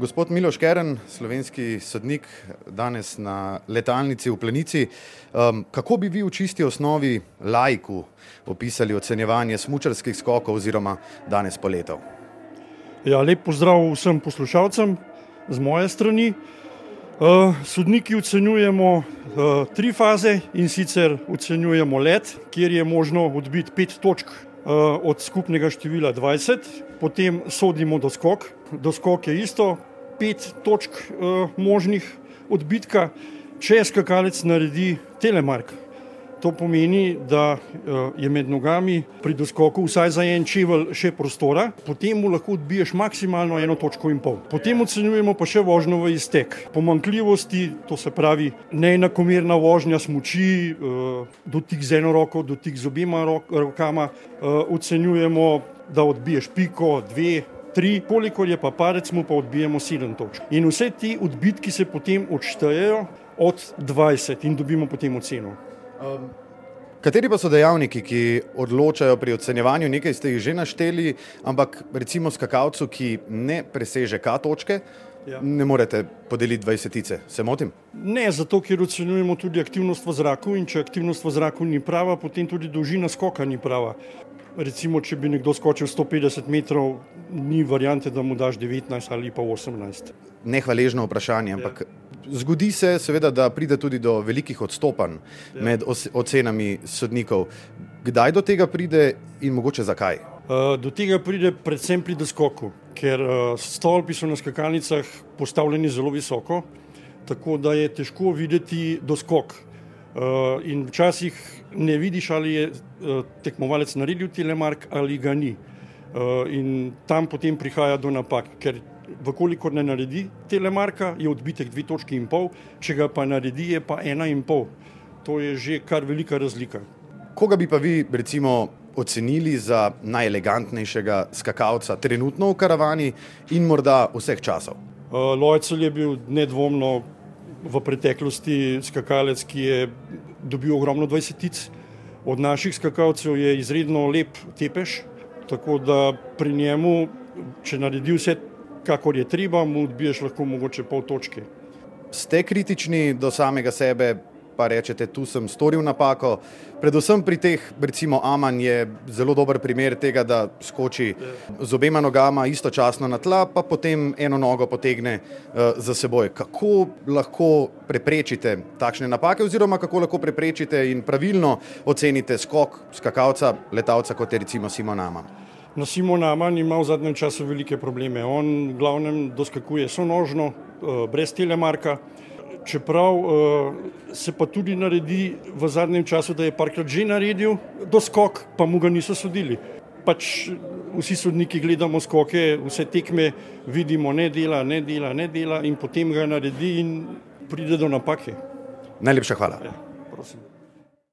Gospod Miloš Keren, slovenski sodnik, danes na letalnici v Plenici. Um, kako bi vi v čisti osnovi lajku opisali ocenjevanje smučarskih skokov oziroma danes poletov? Ja, lep pozdrav vsem poslušalcem z moje strani. Uh, sodniki ocenjujemo uh, tri faze in sicer ocenjujemo let, kjer je možno odbiti pet točk uh, od skupnega števila 20, potem sodimo doskok. Doskok je isto, pet točk uh, možnih odbitka, če skakalec naredi telemark. To pomeni, da uh, je med nogami pri doskoku vsaj za en čevelj še prostora, potem mu lahko odbiješ maksimalno eno točko in pol. Potem ocenjujemo pa še vožnjo v iztek. Pomankljivosti, to se pravi neenakomerna vožnja smoči, uh, dotik z eno roko, dotik z obima rok, rokama, uh, ocenjujemo, da odbiješ piko, dve, tri, koliko je pa parec, mu pa odbijemo sedem točk. In vse ti odbitki se potem odštejejo od 20 in dobimo potem oceno. Um. Kateri pa so dejavniki, ki odločajo pri ocenjevanju? Nekaj ste jih že našteli, ampak recimo skakalcu, ki ne preseže K točke, ja. ne morete podeliti 20-tice. Se motim? Ne, zato ker ocenjujemo tudi aktivnost v zraku in če aktivnost v zraku ni prava, potem tudi dolžina skoka ni prava. Recimo, če bi nekdo skočil 150 metrov, ni variante, da mu daš 19 ali pa 18. Nehvaležno vprašanje, ampak ja. zgodi se, seveda, da pride tudi do velikih odstopanj ja. med ocenami sodnikov. Kdaj do tega pride in mogoče zakaj? Uh, do tega pride predvsem pri doskoku, ker uh, stolpi so na skakalnicah postavljeni zelo visoko, tako da je težko videti doskok. Uh, in včasih ne vidiš, ali je tekmovalec naredil telemark ali ga ni. In tam potem prihaja do napak, ker vkolikor ne naredi telemarka, je odbitek dve točki in pol, če ga pa naredi, je pa ena in pol. To je že kar velika razlika. Koga bi pa vi recimo ocenili za najelegantnejšega skakalca trenutno v karavani in morda vseh časov? Uh, Lojcel je bil nedvomno v preteklosti skakalec, ki je dobil ogromno dvajsetic. Od naših skakalcev je izredno lep tepež, tako da pri njemu, če naredi vse, kakor je treba, mu odbiješ lahko mogoče pol točke. Ste kritični do samega sebe, pa rečete, tu sem storil napako. Predvsem pri teh, recimo Aman je zelo dober primer tega, da skoči z obema nogama istočasno na tla, pa potem eno nogo potegne uh, za seboj. Kako lahko preprečite takšne napake oziroma kako lahko preprečite in pravilno ocenite skok skakalca, letalca kot je recimo Simon Aman? Na Simon Aman ima v zadnjem času velike probleme. On glavnem doskakuje sonožno, uh, brez telemarka čeprav uh, se pa tudi naredi v zadnjem času, da je parkrat že naredil doskok, pa mu ga niso sodili. Pač vsi sodniki gledamo skoke, vse tekme vidimo, ne dela, ne dela, ne dela in potem ga naredi in pride do napake. Najlepša hvala. Ja.